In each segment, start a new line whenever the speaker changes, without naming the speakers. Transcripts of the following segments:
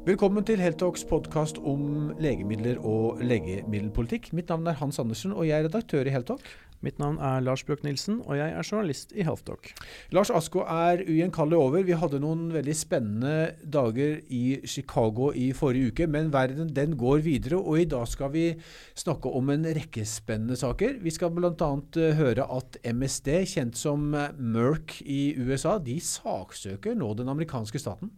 Velkommen til Heltalks podkast om legemidler og legemiddelpolitikk. Mitt navn er Hans Andersen, og jeg er redaktør i Heltalk.
Mitt navn er Lars Bjørk Nilsen, og jeg er journalist i Healthtalk.
Lars Asko er ugjenkallelig over. Vi hadde noen veldig spennende dager i Chicago i forrige uke, men verden den går videre, og i dag skal vi snakke om en rekke spennende saker. Vi skal bl.a. Eh, høre at MSD, kjent som Merck i USA, de saksøker nå den amerikanske staten.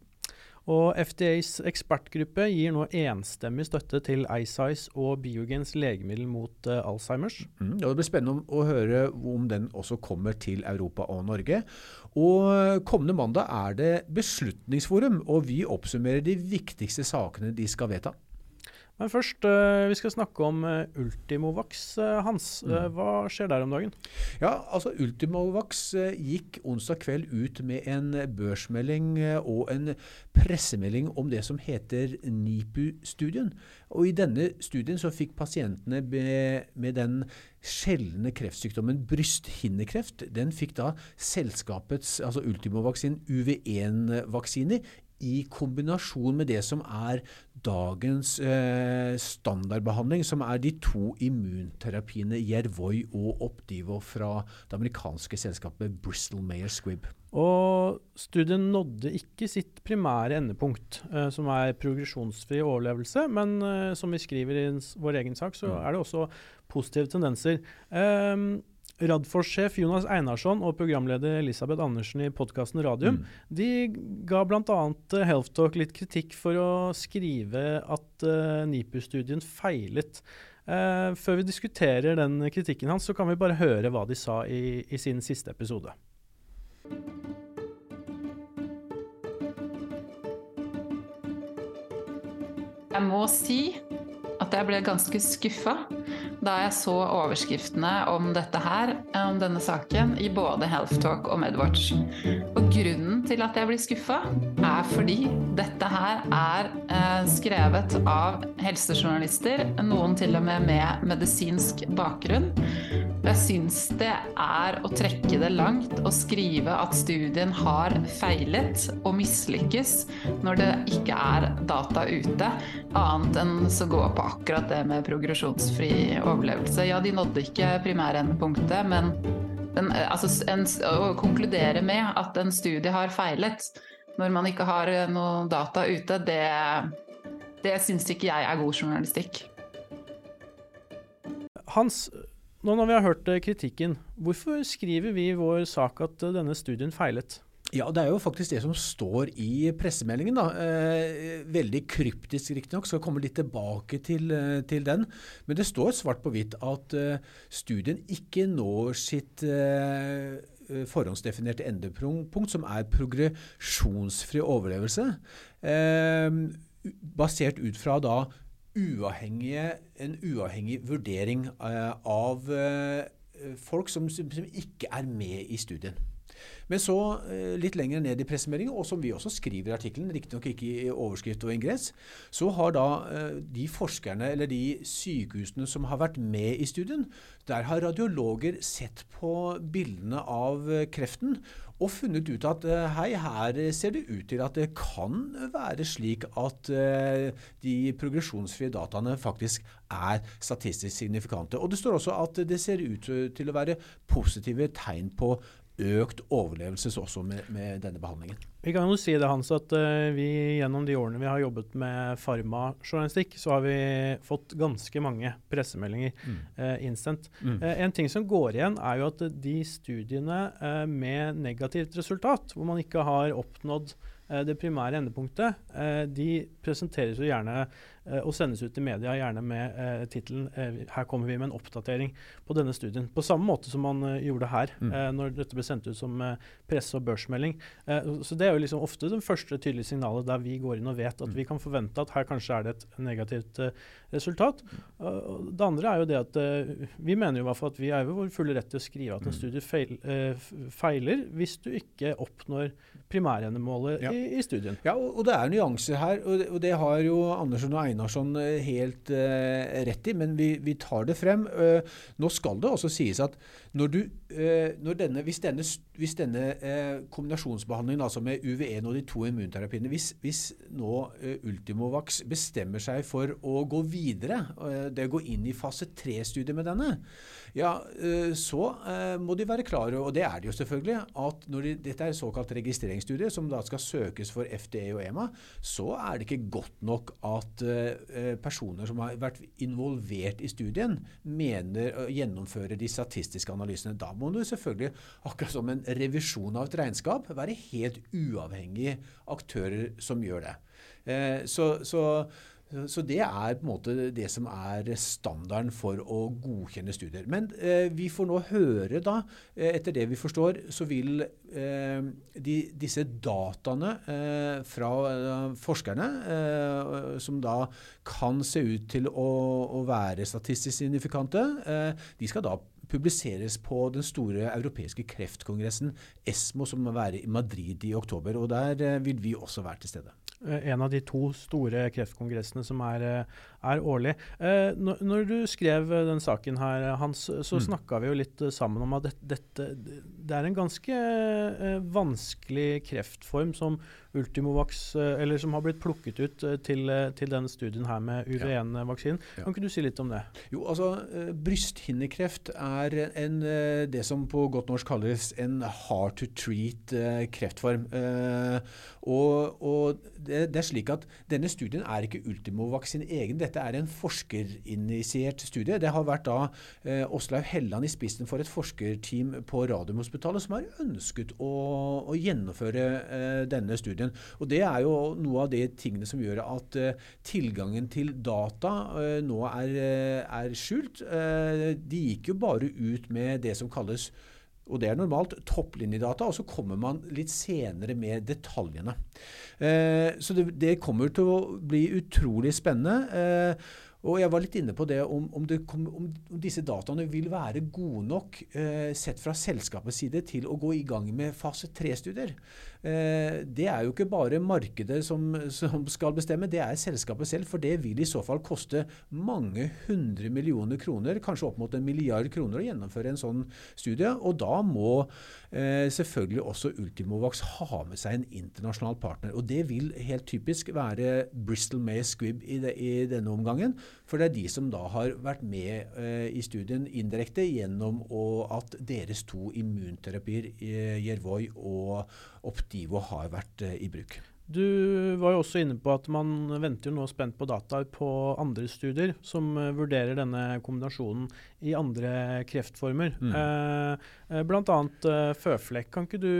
Og FDAs ekspertgruppe gir nå enstemmig støtte til Eisize og Biogens legemiddel mot uh, Alzheimers.
Mm, det blir spennende å høre om den også kommer til Europa og Norge. Og Kommende mandag er det Beslutningsforum, og vi oppsummerer de viktigste sakene de skal vedta.
Men først, uh, vi skal snakke om uh, Ultimovax. Uh, Hans, mm. hva skjer der om dagen?
Ja, altså Ultimovax gikk onsdag kveld ut med en børsmelding og en pressemelding om det som heter NIPU-studien. Og I denne studien så fikk pasientene med, med den sjeldne kreftsykdommen brysthinnekreft, den fikk da selskapets, altså Ultimovax sin UV1-vaksine i kombinasjon med det som er dagens eh, standardbehandling, som er de to immunterapiene Yervoy og Opdivo fra det amerikanske selskapet Bristol Mayer Squibb.
Og studien nådde ikke sitt primære endepunkt, eh, som er progresjonsfri overlevelse. Men eh, som vi skriver i vår egen sak, så mm. er det også positive tendenser. Um, Radforsk-sjef Jonas Einarsson og programleder Elisabeth Andersen i podkasten Radium mm. de ga bl.a. Eh, Healthtalk litt kritikk for å skrive at uh, NIPU-studien feilet. Uh, før vi diskuterer den kritikken hans, så kan vi bare høre hva de sa i, i sin siste episode.
Jeg må si jeg ble ganske skuffa da jeg så overskriftene om dette her, om denne saken, i både Health Talk og Medwatch. Og grunnen til at jeg blir skuffa, er fordi dette her er eh, skrevet av helsejournalister, noen til og med med medisinsk bakgrunn. Jeg syns det er å trekke det langt å skrive at studien har feilet og mislykkes når det ikke er data ute, annet enn å gå på akkurat det med progresjonsfri overlevelse. Ja, de nådde ikke primærendepunktet, men den, altså, en, å konkludere med at en studie har feilet når man ikke har noe data ute, det, det syns ikke jeg er god journalistikk.
Hans, nå når vi har hørt eh, kritikken, hvorfor skriver vi i vår sak at eh, denne studien feilet?
Ja, Det er jo faktisk det som står i pressemeldingen. da. Eh, veldig kryptisk riktignok, skal komme litt tilbake til, eh, til, den. Men det står svart på hvitt at eh, studien ikke når sitt eh, forhåndsdefinerte endepunkt, som er progresjonsfri overlevelse. basert ut fra da en uavhengig vurdering uh, av uh, folk som, som, ikke er med i studien. Men så, uh, litt lenger ned i pressemeldingen, og som vi også skriver i artikkelen, riktignok ikke i overskrift og ingress, så har da de forskerne eller de sykehusene som har vært med i studien, der har radiologer sett på bildene av kreften og funnet ut at eh, hei, her ser det ut til at det kan være slik at eh, de progresjonsfrie dataene faktisk er statistisk signifikante. Og Det står også at det ser ut til å være positive tegn på økt overlevelse også med, med, denne behandlingen.
Vi kan jo si det, Hans, at uh, vi gjennom de årene vi har jobbet med farmajournalistikk, så har vi fått ganske mange pressemeldinger mm. uh, innsendt. Mm. Uh, en ting som går igjen, er jo at de studiene med negativt resultat, hvor man ikke har oppnådd det primære endepunktet, de presenteres jo gjerne Eh, og sendes ut i media, gjerne med eh, tittelen eh, 'Her kommer vi med en oppdatering på denne studien'. På samme måte som man eh, gjorde her, mm. eh, når dette ble sendt ut som eh, presse- og børsmelding. så det er jo liksom ofte det første tydelige signalet der vi går inn og vet at mm. vi kan forvente at her kanskje er det et negativt resultat. det andre er jo det at vi mener jo i hvert fall at vi er ved vår fulle rett til å skrive at en mm. studie feil, feiler hvis du ikke oppnår primærendemålet ja. i, i, studien.
Ja, og, og, det er nyanser her, og det, og det har jo Andersen og Einarsson eh, helt uh, rett i, men vi, vi tar det frem. Uh, nå skal det også sies at når du, uh, når denne, hvis, denne, hvis denne eh, kombinasjonsbehandlingen, altså med UV1 og de to immunterapiene, hvis, hvis nå eh, Ultimovax bestemmer seg for å gå videre, eh, det å gå inn i fase 3-studiet med denne, ja, eh, så eh, må de være klare, og det er de jo selvfølgelig, at når de, dette er såkalt registreringsstudie, som da skal søkes for FDA og EMA, så er det ikke godt nok at eh, personer som har vært involvert i studien, mener å gjennomføre de statistiske analysene. Da må du selvfølgelig, akkurat som en revisjon av et regnskap, være helt uavhengige aktører som gjør det. Så, så så det er på en måte det som er standarden for å godkjenne studier. Men eh, vi får nå høre, da, eh, etter det vi forstår, så vil eh, de, disse dataene eh, fra eh, forskerne, eh, som da kan se ut til å, å være statistisk signifikante, de skal da publiseres på den store europeiske kreftkongressen ESMO, som må være i Madrid i oktober. og Der vil vi også være til stede.
Eh, en av de to store kreftkongressene som er, eh, er årlig. Eh, når, når, du skrev den saken her, Hans, så mm. snakka vi jo litt sammen om at dette, dette, det er en ganske vanskelig kreftform som Ultimovax, eller som har blitt plukket ut til, til denne studien her med UV1-vaksinen. Ja. Kan ikke du si litt om det?
Jo, altså Brysthinnekreft er en, det som på godt norsk kalles en hard to treat kreftform. Og, og det, det, er slik at Denne studien er ikke Ultimovax sin egen. Dette er en forskerinitiert studie. Det har vært da eh, Åslaug Helland i spissen for et forskerteam på Radiumhospitalet som har ønsket å, å gjennomføre eh, denne studien. Og Det er jo noe av de tingene som gjør at uh, tilgangen til data uh, nå er, eh, er skjult. Uh, de gikk jo bare ut med det som kalles og det er normalt topplinjedata, og så kommer man litt senere med detaljene. Eh, så det, det, kommer til å bli utrolig spennende. Eh, og jeg var litt inne på det om, om, det kom, om disse dataene vil være gode nok eh, sett fra selskapets side til å gå i gang med fase 3-studier. Eh, det er jo ikke bare markedet som, som, skal bestemme, det er selskapet selv. For det vil i så fall koste mange hundre millioner kroner, kanskje opp mot en milliard kroner, å gjennomføre en sånn studie. Og da må selvfølgelig også Ultimovax ha med seg en internasjonal partner. Og det vil helt typisk være Bristol May Squibb i, de, i denne omgangen. For det er de som da har vært med eh, i studien indirekte gjennom at deres to immunterapier, eh, Yervoy og Optivo, har vært eh, i bruk.
Du var jo også inne på at man venter jo nå spent på data på andre studier som uh, vurderer denne kombinasjonen i andre kreftformer. Mm. Eh, Bl.a. Eh, føflekk. Kan ikke du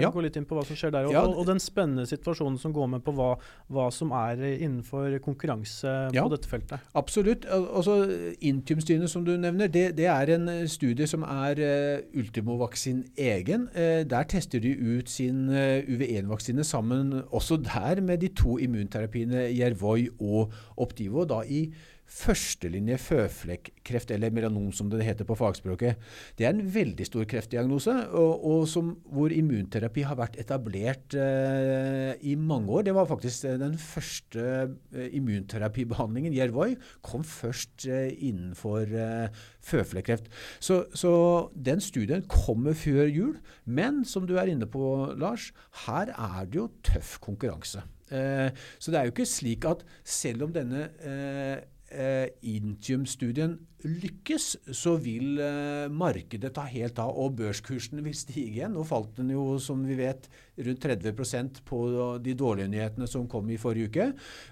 ja. gå litt inn på hva som skjer der? Og, ja. og, og den spennende situasjonen som går med på hva, hva som er innenfor konkurranse ja. på dette feltet?
Absolutt. Altså, Intium-studiene som du nevner, det, det, er en studie som er uh, Ultimovax egen. der tester de ut sin UV1-vaksine sammen også der med de to immunterapiene Yervoy og Optivo da i førstelinje føflekkreft, eller melanom som det heter på fagspråket. Det er en veldig stor kreftdiagnose, og, og som, hvor immunterapi har vært etablert eh, i mange år. Det var faktisk eh, den første eh, immunterapibehandlingen. Jervoi kom først eh, innenfor eh, føflekkreft. Så, så, den studien kommer før jul. Men som du er inne på, Lars, her er det jo tøff konkurranse. Så det er jo ikke slik at selv om denne Intium-studien lykkes, så vil eh, markedet ta helt av, og børskursen vil stige igjen. Nå falt den jo, som vi vet, rundt 30% på de dårlige nyhetene som kom i forrige uke.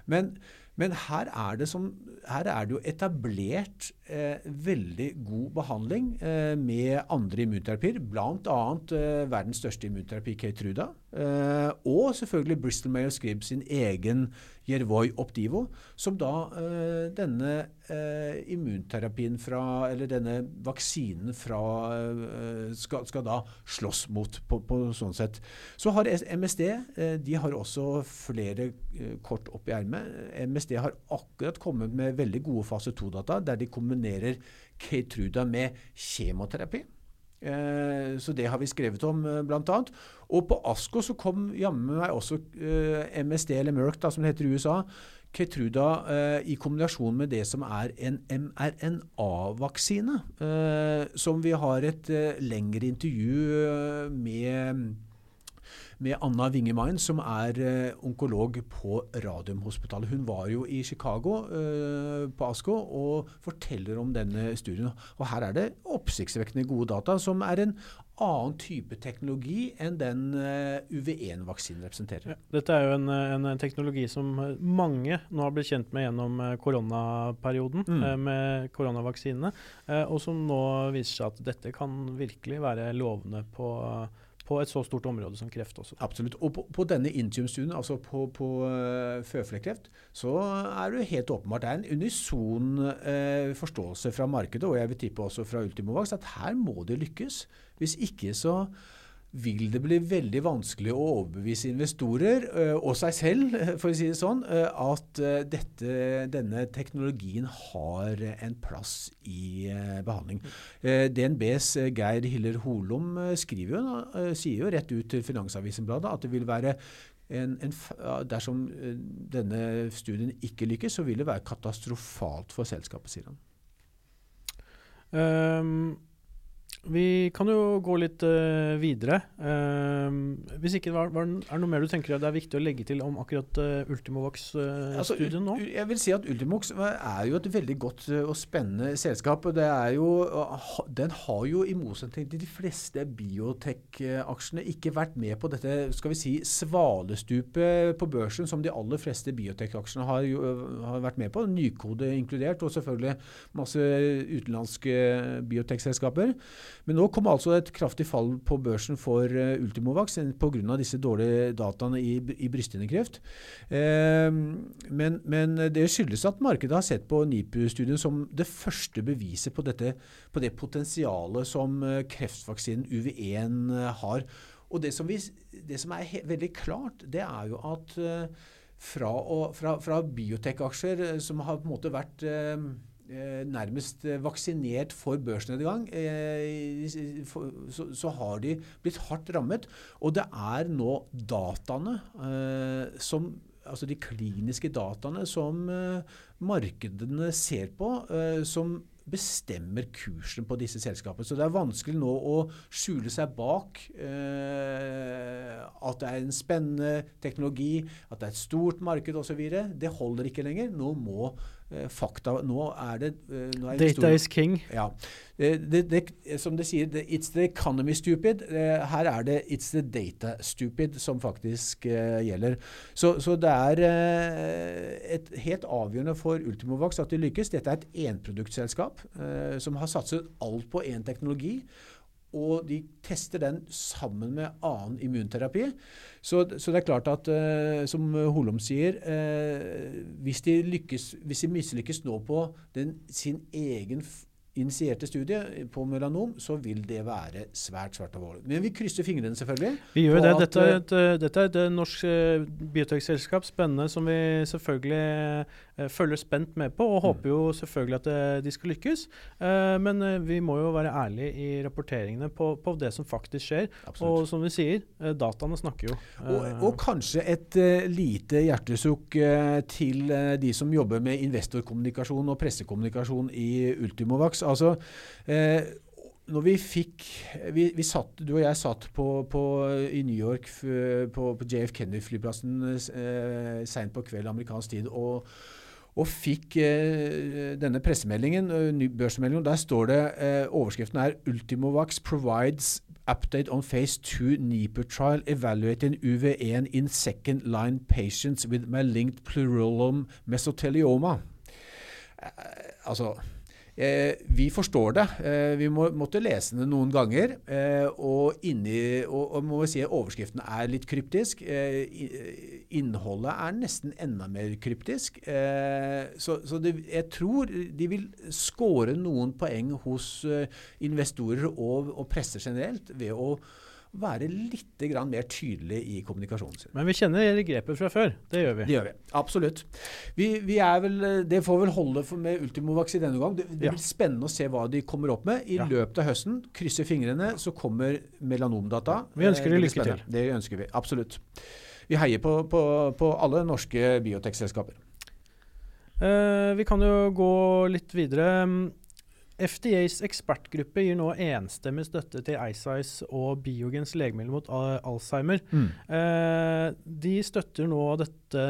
Men, men her, er som, her, er det jo etablert eh, veldig god behandling eh, med andre immunterapier, bl.a. Eh, verdens største immunterapi, Keytruda, eh, og selvfølgelig Bristol Mayor Scribb sin egen Jervoi Optivo, som da uh, denne uh, immunterapien fra, eller denne vaksinen fra skal, skal, da slåss mot på, på, sånn sett. Så har MSD de har også flere kort opp i ermet. MSD har akkurat kommet med veldig gode fase 2-data, der de kombinerer Keytruda med kjemoterapi. Eh, så det har vi skrevet om, bl.a. blant annet. Og på ASKO så kom jammen meg også eh, MSD, eller Merck, da, som det heter i USA. Ketruda eh, i kombinasjon med det som er en mRNA-vaksine. Eh, som vi har et eh, lengre intervju med med Anna Wingemein, som er eh, onkolog på Radiumhospitalet. Hun var jo i Chicago eh, på ASKO og forteller om denne studien. Og her er det oppsiktsvekkende gode data, som er en annen type teknologi enn den eh, UV1-vaksinen representerer. Ja,
dette er jo en, en, teknologi som mange nå har blitt kjent med gjennom koronaperioden, mm. med koronavaksinene, og som nå viser seg at dette kan virkelig være lovende på på et så stort område som kreft også.
Absolutt. Og på, på denne Intium-studien, altså på, på uh, føflekkreft, så er det helt åpenbart det er en unison uh, forståelse fra markedet, og jeg vil tippe også fra Ultimovax, at her må det lykkes. Hvis ikke så vil det bli veldig vanskelig å overbevise investorer, uh, og seg selv, for å si det sånn, uh, at dette, denne teknologien har en plass i behandling. DNBs Geir Hiller Holom skriver jo, sier jo rett ut til Finansavisen-bladet at det vil være en, en, dersom denne studien ikke lykkes, så vil det være katastrofalt for selskapet, sier han.
Um vi kan jo gå litt uh, videre. Uh, hvis ikke var, var, Er det noe mer du tenker det er viktig å legge til om akkurat uh, Ultimovax-studien altså, nå?
Jeg vil si at Ultimovax er jo et veldig godt og spennende selskap. det er jo, Den har jo i motsetning til de fleste biotech-aksjene ikke vært med på dette skal vi si, svalestupet på børsen som de aller fleste biotech-aksjene har, har, vært med på. Nykode inkludert, og selvfølgelig masse utenlandske biotek-selskaper. Men nå kom altså et kraftig fall på børsen for uh, Ultimovax pga. disse dårlige dataene i, i brysthinnekreft. Uh, men, men, det skyldes at markedet har sett på NIPU-studien som det første beviset på, dette, på det potensialet som uh, kreftvaksinen UV1 uh, har. Og det som, vi, det som er veldig klart, det er jo at fra, fra, fra biotek-aksjer som har på en måte vært Eh, nærmest eh, vaksinert for børsnedgang, eh, så, har de blitt hardt rammet. Og det er nå dataene som altså de kliniske dataene som markedene ser på, som bestemmer kursen på disse selskapene. Så det er vanskelig nå å skjule seg bak eh, at det er en spennende teknologi, at det er et stort marked osv. Det holder ikke lenger. Nå må Eh, fakta Nå er det
eh, nå er Data is king.
Ja. Det, det, som det sier, det, it's the economy stupid. Eh, her er det it's the data stupid som faktisk uh, gjelder. Så, så, det er uh, et helt avgjørende for Ultimovax at de lykkes. Dette er et enproduktselskap uh, som har satset alt på én teknologi og de tester den sammen med annen immunterapi. Så, så det er klart at, uh, som Holom sier, uh, hvis, de lykkes, hvis de mislykkes nå på den, sin egen initierte studie på melanom, så vil det være svært svært alvorlig. Men vi krysser fingrene, selvfølgelig.
Vi gjør det. Dette er, et, eh, dette er et norsk biotekselskap, spennende, som vi selvfølgelig Eh, følger spent med på, og håper jo selvfølgelig at eh, de skal lykkes. Eh, men vi må jo være ærlige i rapporteringene på, på det som faktisk skjer. Absolutt. Og som vi sier, dataene snakker jo.
Og, og kanskje et lite hjertesukk til de som jobber med investorkommunikasjon og pressekommunikasjon i Ultimovax. Altså, når vi fikk vi, vi satt, Du og jeg satt på, på, i New York på, på JF Kennedy-flyplassen eh, seint på kveld amerikansk tid. og og fikk eh, denne pressemeldingen, uh, børsmeldingen. Der står det eh, Overskriften er 'Ultimovax provides update on phase 2 NIPU trial evaluating UV1 in second line patients with malignant pluralum mesotelioma'. Eh, altså Eh, vi forstår det. Eh, vi må, måtte lese det noen ganger. Eh, og, inni, og, og må si overskriften er litt kryptisk. Eh, innholdet er nesten enda mer kryptisk. Eh, så, så det, jeg tror de vil score noen poeng hos eh, investorer og, og presse generelt ved å være litt grann mer tydelig i kommunikasjonen sin.
Men vi kjenner grepet fra før. Det gjør vi.
Det gjør vi. Absolutt. Vi, vi vel, det får vel holde med Ultimovax i denne gang. Det, det
Ja.
blir spennende å se hva de kommer opp med. I
Ja.
løpet av høsten, krysser fingrene, så kommer melanomdata.
Vi ønsker
dere
de
det
lykke til.
Det ønsker vi. Absolutt. Vi heier på, på, på alle norske biotekselskaper.
Eh, vi kan jo gå litt videre. Mm, FDAs ekspertgruppe gir nå enstemmig støtte til Eisize og Biogens legemiddel mot Alzheimer. Alzheimer. Eh, de støtter nå dette,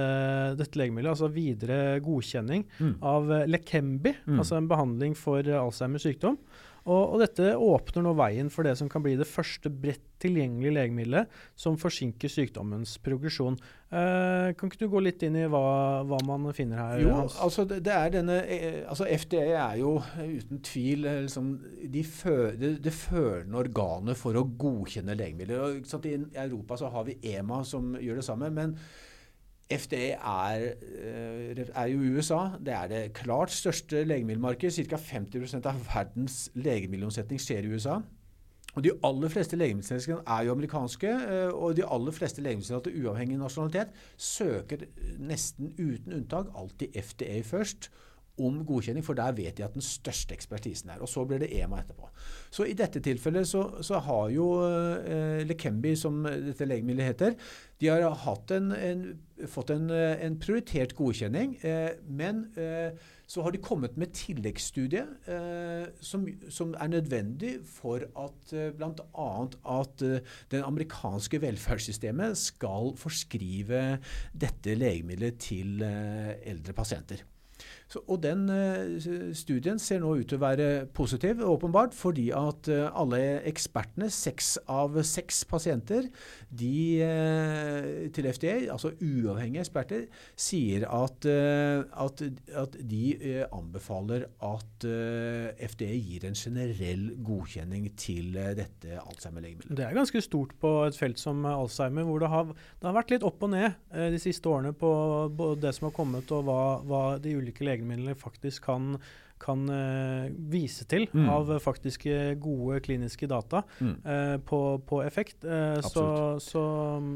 dette legemiddelet, altså videre godkjenning
Mm.
av Lekembi,
Mm.
altså en behandling for Alzheimers sykdom. Og, og dette åpner nå veien for det som kan bli det første bredt tilgjengelige legemiddelet som forsinker sykdommens progresjon. Eh, kan ikke du gå litt inn i hva, hva man finner her?
Jo,
Hans?
altså det, det er denne eh, altså FDA er jo eh, uten tvil eh, liksom, de fø, det, det førende organet for å godkjenne legemidler. Og, I Europa så har vi EMA som gjør det samme. men FDA er, eh, er jo USA. Det er det klart største legemiddelmarkedet. Ca. 50% av verdens legemiddelomsetning skjer i USA. Og De aller fleste legemiddelselskapene er jo amerikanske, eh, og de aller fleste legemiddelselskaper uavhengig av nasjonalitet søker nesten uten unntak alltid FDA først om godkjenning, for der vet de at den største ekspertisen er. Og så blir det EMA etterpå. Så i dette tilfellet så, så har jo eh, Lekembi, som dette legemiddelet heter, de har en, en, fått en, eh, en prioritert godkjenning, eh, men eh, så har de kommet med tilleggsstudie eh, som, som er nødvendig for at eh, bl.a. at eh, det amerikanske velferdssystemet skal forskrive dette legemiddelet til eldre pasienter. Så, og den eh, studien ser nå ut til å være positiv, åpenbart, fordi at eh, alle ekspertene, seks av seks pasienter, de eh, til FDA, altså uavhengige eksperter, sier at, at, at de anbefaler at FDA gir en generell godkjenning til dette Alzheimer-legemiddelet.
Det er ganske stort på et felt som Alzheimer, hvor det har, det har vært litt opp og ned de siste årene på både det som har kommet og hva, hva de ulike legemidlene faktisk kan, kan eh, vise til
Mm.
av faktiske gode kliniske data
Mm.
eh, på, på effekt. Eh, så, så,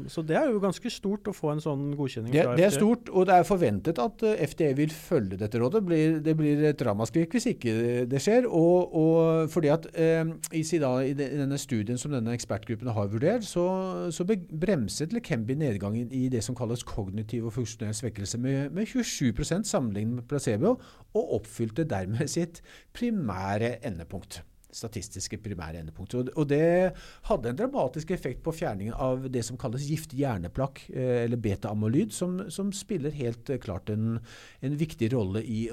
så det er jo ganske stort å få en sånn godkjenning
Det,
fra
det er stort, og det er forventet at FDA vil følge dette rådet. Det blir, det blir et ramaskrik hvis ikke det skjer. Og, og fordi at eh, i, si da, i, de- i denne studien som denne ekspertgruppen har vurdert, så, så bremset Lekembi nedgangen i det som kalles kognitiv og funksjonell svekkelse med, med 27% sammenlignet med placebo, og oppfylte dermed sitt primære endepunkt statistiske primære endepunkt. Og, det hadde en dramatisk effekt på fjerningen av det som kalles giftig hjerneplakk, eh, eller beta-amolyd, som, som spiller helt eh, klart en, en viktig rolle i,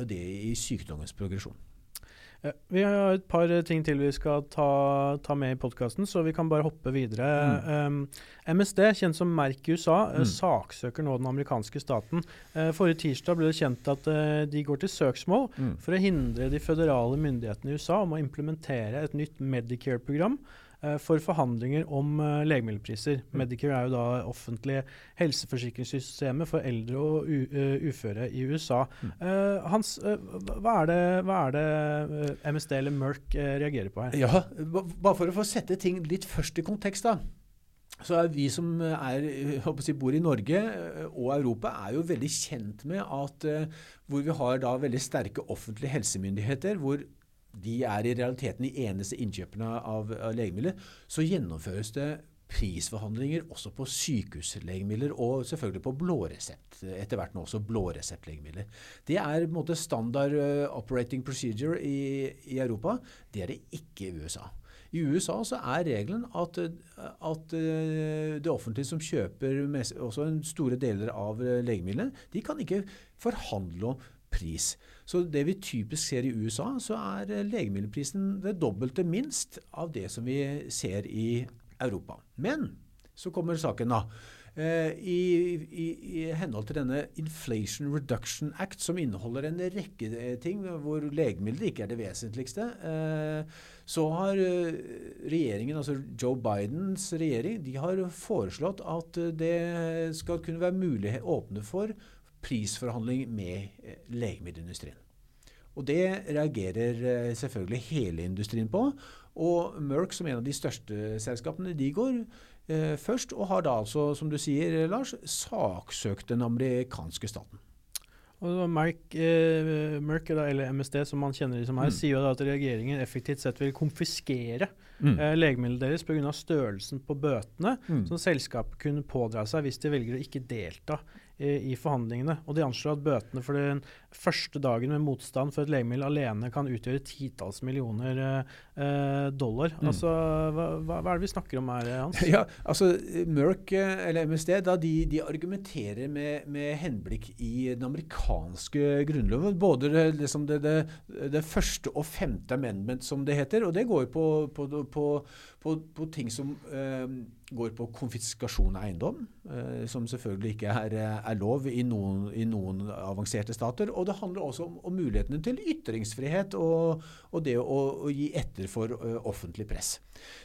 i sykdommens progresjon.
Eh, Vi har et par eh, ting til vi skal ta, ta med i podkasten, så vi kan bare hoppe videre. Um, MSD, kjent som Merk i USA, eh,
Mm.
saksøker nå den amerikanske staten. Uh, forrige tirsdag ble det kjent at uh, de går til søksmål
Mm.
for å hindre de føderale myndighetene i USA om å implementere et nytt Medicare-program eh, for forhandlinger om eh, legemiddelpriser.
Mm.
Medicare er jo da offentlig helseforsikringssystemet for eldre og eh, uføre i USA.
Mm.
Eh, Hans, eh, hva er det, hva er det eh, MSD eller Merck eh, reagerer på her?
Ja, bare for å få sette ting litt først i kontekst, da. Så er vi som er, si, bor i Norge eh, og Europa, er jo veldig kjent med at eh, hvor vi har da veldig sterke offentlige helsemyndigheter, hvor de er i realiteten de eneste innkjøperne av, av legemidler, så gjennomføres det prisforhandlinger også på sykehuslegemidler og selvfølgelig på blåresept. Etter hvert nå også blåreseptlegemidler. Det er på en måte standard eh, operating procedure i, i Europa. Det er det ikke i USA. I USA så er regelen at, at eh, det offentlige som kjøper også store deler av eh, legemidlene, de kan ikke forhandle om pris. Så det vi typisk ser i USA, så er eh, legemiddelprisen det dobbelte minst av det som vi ser i Europa. Men så kommer saken, da. Eh, i, i, I henhold til denne Inflation Reduction Act, som inneholder en rekke eh, ting hvor legemidler ikke er det vesentligste, så har regjeringen, altså Joe Bidens regjering, de har foreslått at det skal kunne være mulig åpne for prisforhandling med eh, legemiddelindustrien. Og det reagerer eh, selvfølgelig hele industrien på. Og Merck, som en av de største selskapene, de går eh, først, og har da altså, som du sier, Lars, saksøkt den amerikanske staten.
Og Merck, eh, Merck, eller MSD, som man kjenner de som her, mm. sier da at regjeringen effektivt sett vil konfiskere mm. eh, legemidlene deres pga. størrelsen på bøtene mm. som selskapet kunne pådra seg hvis de velger å ikke delta i, forhandlingene. Og de anslår at bøtene for den første dagen med motstand for et legemiddel alene kan utgjøre titalls millioner eh, dollar. Mm. Altså, hva, hva, er det vi snakker om her, Hans?
Ja, altså Merck, eh, eller MSD, da, de, de argumenterer med, med, henblikk i den amerikanske grunnloven. Både det, liksom det, det, det, første og femte amendment, som det heter. Og det går på, på, på, på ting som eh, går på konfiskasjon av eiendom, eh, som selvfølgelig ikke er, er lov i noen, i noen, avanserte stater. Og det handler også om, om mulighetene til ytringsfrihet og, og det å, å, gi etter for uh, offentlig press.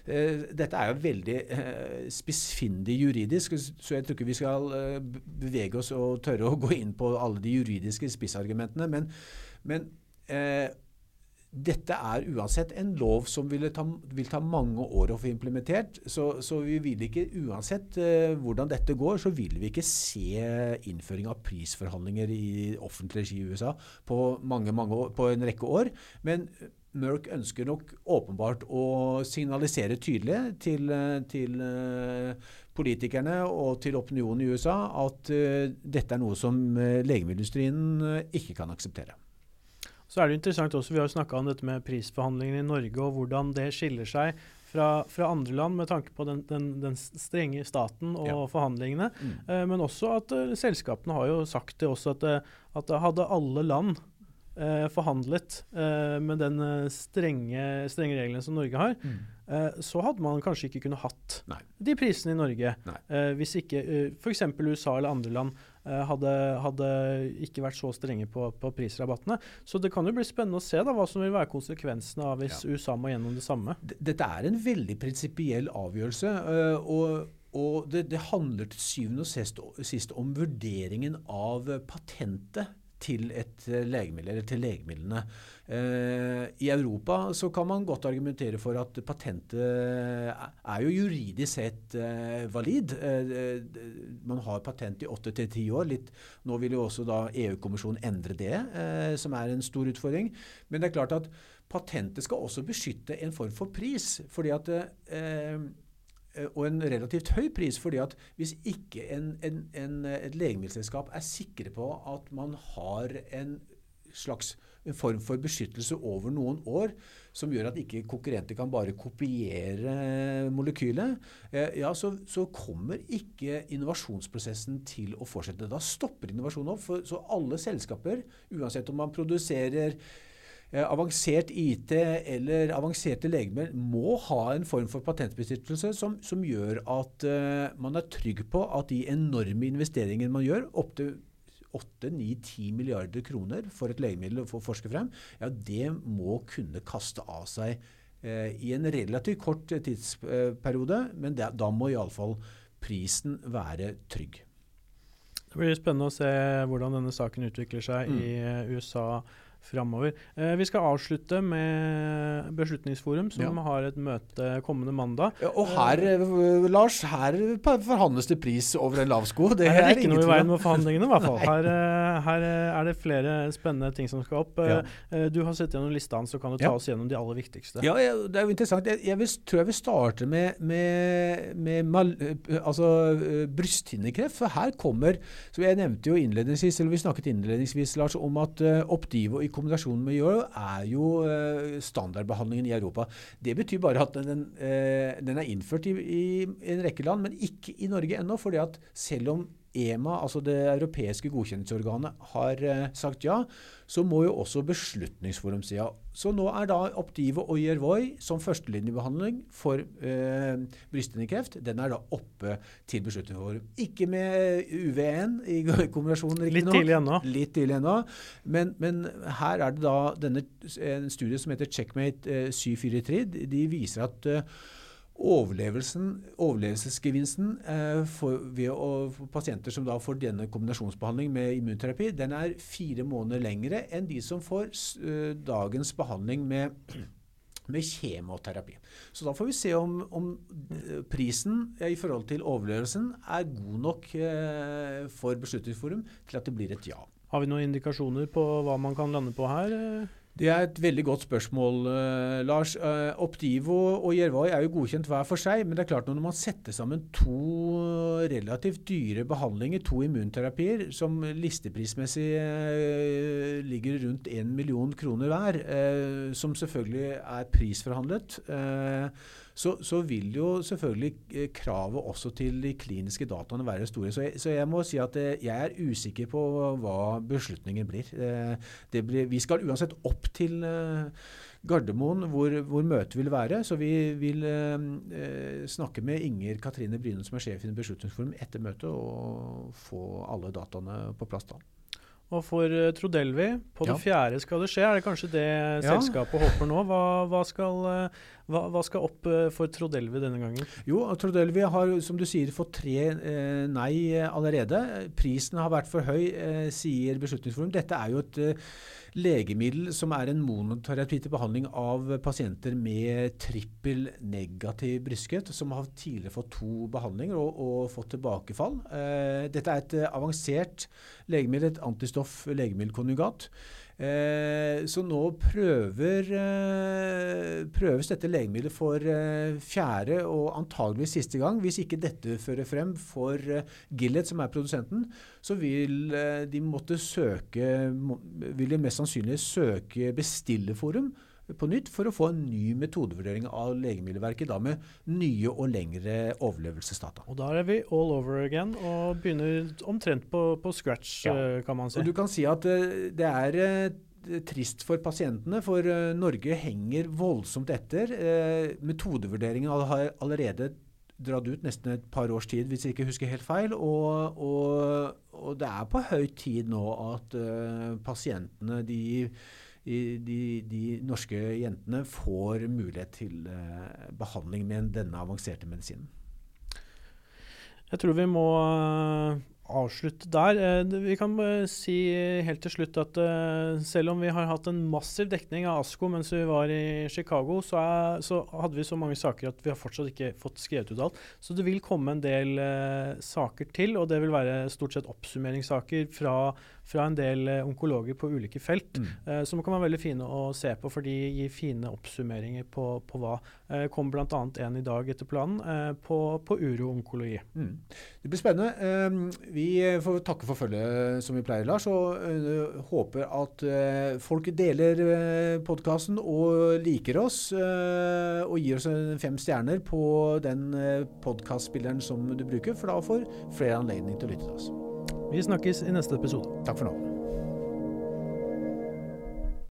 Uh, dette er jo veldig uh, spissfindig juridisk, så jeg tror ikke vi skal bevege oss og tørre å gå inn på alle de juridiske spissargumentene. Men, men dette er uansett en lov som ta, vil ta mange år å få implementert. Så, så vi vil ikke, uansett uh, hvordan dette går, så vil vi ikke se innføring av prisforhandlinger i offentlig regi i USA på, mange, mange år, på en rekke år. Men Merck ønsker nok åpenbart å signalisere tydelig til, til uh, politikerne og til opinionen i USA at uh, dette er noe som legemiddelindustrien ikke kan akseptere.
Så er det interessant også, Vi har jo snakka om dette med prisforhandlingene i Norge og hvordan det skiller seg fra, fra andre land med tanke på den, den, den strenge staten og ja. forhandlingene. Mm. Eh, men også at uh, selskapene har jo sagt det også at, uh, at hadde alle land uh, forhandlet med den strenge, strenge reglene som Norge har, mm. så hadde man kanskje ikke kunnet hatt Nei. de prisene i Norge. hvis ikke uh, f.eks. USA eller andre land Eh, hadde, hadde, ikke vært så strenge på, på, prisrabattene. Så det kan jo bli spennende å se da, hva som vil være konsekvensene av hvis ja. USA må gjennom det samme.
Dette er en veldig prinsipiell avgjørelse. Eh, og, og det, det, handler til syvende og sist om vurderingen av patentet til et legemiddel, eller til legemidlene. Eh, I Europa så kan man godt argumentere for at patentet er jo juridisk sett eh, valid. Eh, man har patent i åtte til ti år. Litt, nå vil jo også EU-kommisjonen endre det, som er en stor utfordring. Men det er klart at patentet skal også beskytte en form for pris. fordi at og en relativt høy pris. fordi at hvis ikke en, en, en, et legemiddelselskap er sikre på at man har en slags form for beskyttelse over noen år som gjør at ikke konkurrenter kan bare kopiere molekylet, eh, ja, så, så, kommer ikke innovasjonsprosessen til å fortsette. Da stopper innovasjonen opp. For, så alle selskaper, uansett om man produserer eh, avansert IT eller avanserte legemidler, må ha en form for patentbeskyttelse som, som gjør at uh, man er trygg på at de enorme investeringene man gjør, opptil 8-9-10 milliarder kroner for et legemiddel å forske frem, ja, det må kunne kaste av seg uh, i en relativt kort tidsperiode, men det, da må iallfall prisen være trygg.
Det blir spennende å se hvordan denne saken utvikler seg mm. i USA framover. Eh, vi skal avslutte med Beslutningsforum, som ja. har et møte kommende mandag.
Ja, og her, eh, Lars, her forhandles det pris over en lav sko.
Det det er ikke noe i veien med forhandlingene, i hvert fall. Her, eh, her, er det flere spennende ting som skal opp. Ja. Eh, du har sett gjennom lista hans, så kan du ta oss gjennom de aller viktigste.
Ja, det er jo interessant. Jeg, jeg vil, tror jeg vil starte med, med, med mal, altså, brysthinnekreft. For her kommer, som jeg nevnte jo innledningsvis, eller vi snakket innledningsvis, Lars, om at Optivo i kombinasjon med Euro er jo uh, standardbehandlingen i Europa. Det betyr bare at den, uh, den er innført i, i, en rekke land, men ikke i Norge ennå. fordi at selv om EMA, altså det europeiske godkjenningsorganet, har uh, sagt ja, så må jo også Beslutningsforum si ja. Så nå er da Optive og Yervoy som førstelinjebehandling for uh, brysthinnekreft, den er da oppe til Beslutningsforum. Ikke med UV1 i kombinasjon,
Litt tidlig ennå.
Litt tidlig ennå. Men, men, her er det da denne, en studie som heter Checkmate uh, 743. De viser at uh, overlevelsesgevinsten eh, for, å, for pasienter som da får denne kombinasjonsbehandling med immunterapi, den er fire måneder lengre enn de som får eh, dagens behandling med med kjemoterapi. Så da får vi se om, om eh, prisen eh, i forhold til overlevelsen er god nok eh, for Beslutningsforum til at det blir et ja.
Har vi noen indikasjoner på hva man kan lande på her?
Det er et veldig godt spørsmål, uh, Lars. Uh, Optivo og Jervai er jo godkjent hver for seg, men det er klart når man setter sammen to relativt dyre behandlinger, to immunterapier, som listeprismessig ligger rundt 1 million kroner hver, som selvfølgelig er prisforhandlet, så, så, vil jo selvfølgelig kravet også til de kliniske dataene være store. Så jeg, så jeg må si at jeg er usikker på hva beslutningen blir. blir vi skal uansett opp til eh, Gardermoen, hvor, hvor, møtet vil være. Så vi vil eh, eh, snakke med Inger Katrine Bryne, som er sjef i Beslutningsforum, etter møtet, og få alle dataene på plass da.
Og for uh, Trodelvi, på ja. det fjerde skal det skje. Er det kanskje det ja. selskapet håper nå? Hva, hva, skal, uh, hva, hva, skal, opp uh, for Trodelvi denne gangen?
Jo, Trodelvi har som du sier fått tre nei allerede. Prisen har vært for høy, sier Beslutningsforum. Dette er jo et legemiddel som er en monoterapi til behandling av pasienter med trippel negativ brystkreft, som har tidligere fått to behandlinger og, og fått tilbakefall. Eh, dette er et avansert legemiddel, et antistoff legemiddelkonjugat. Eh, så nå prøver, eh, prøves dette legemiddelet for eh, fjerde og antageligvis siste gang. Hvis ikke dette fører frem for Gillett, Gilead, som er produsenten, så vil eh, de måtte søke vil de mest sannsynlig søke bestillerforum på nytt for å få en ny metodevurdering av Legemiddelverket, da med nye og lengre overlevelsesdata.
Og Da er vi all over again og begynner omtrent på, på scratch, ja. Eh, kan man si.
Og du kan si at det er trist for pasientene, for uh, Norge henger voldsomt etter. metodevurderingen har allerede dratt ut nesten et par års tid, hvis jeg ikke husker helt feil. Og, og, og det er på høy tid nå at pasientene de de, de, norske jentene får mulighet til eh, behandling med denne avanserte medisinen.
Jeg tror vi må eh, avslutte der. Eh, vi kan si helt til slutt at selv om vi har hatt en massiv dekning av ASKO mens vi var i Chicago, så, er, så hadde vi så mange saker at vi har fortsatt ikke fått skrevet ut alt. Så det vil komme en del saker til, og det vil være stort sett oppsummeringssaker fra fra en del eh, onkologer på ulike felt, mm. uh, som kan være veldig fine å se på, for de gir fine oppsummeringer på, på hva. Uh, kom bl.a. en i dag etter planen uh, på, på uroonkologi. Mm.
Det blir spennende. Vi får takke for følget som vi pleier, Lars, og håper at folk deler uh, podkasten og liker oss, og gir oss fem stjerner på den uh, podkastspilleren som du bruker, for da får flere anledning til å lytte til oss.
Vi snakkes i neste episode.
Takk for nå.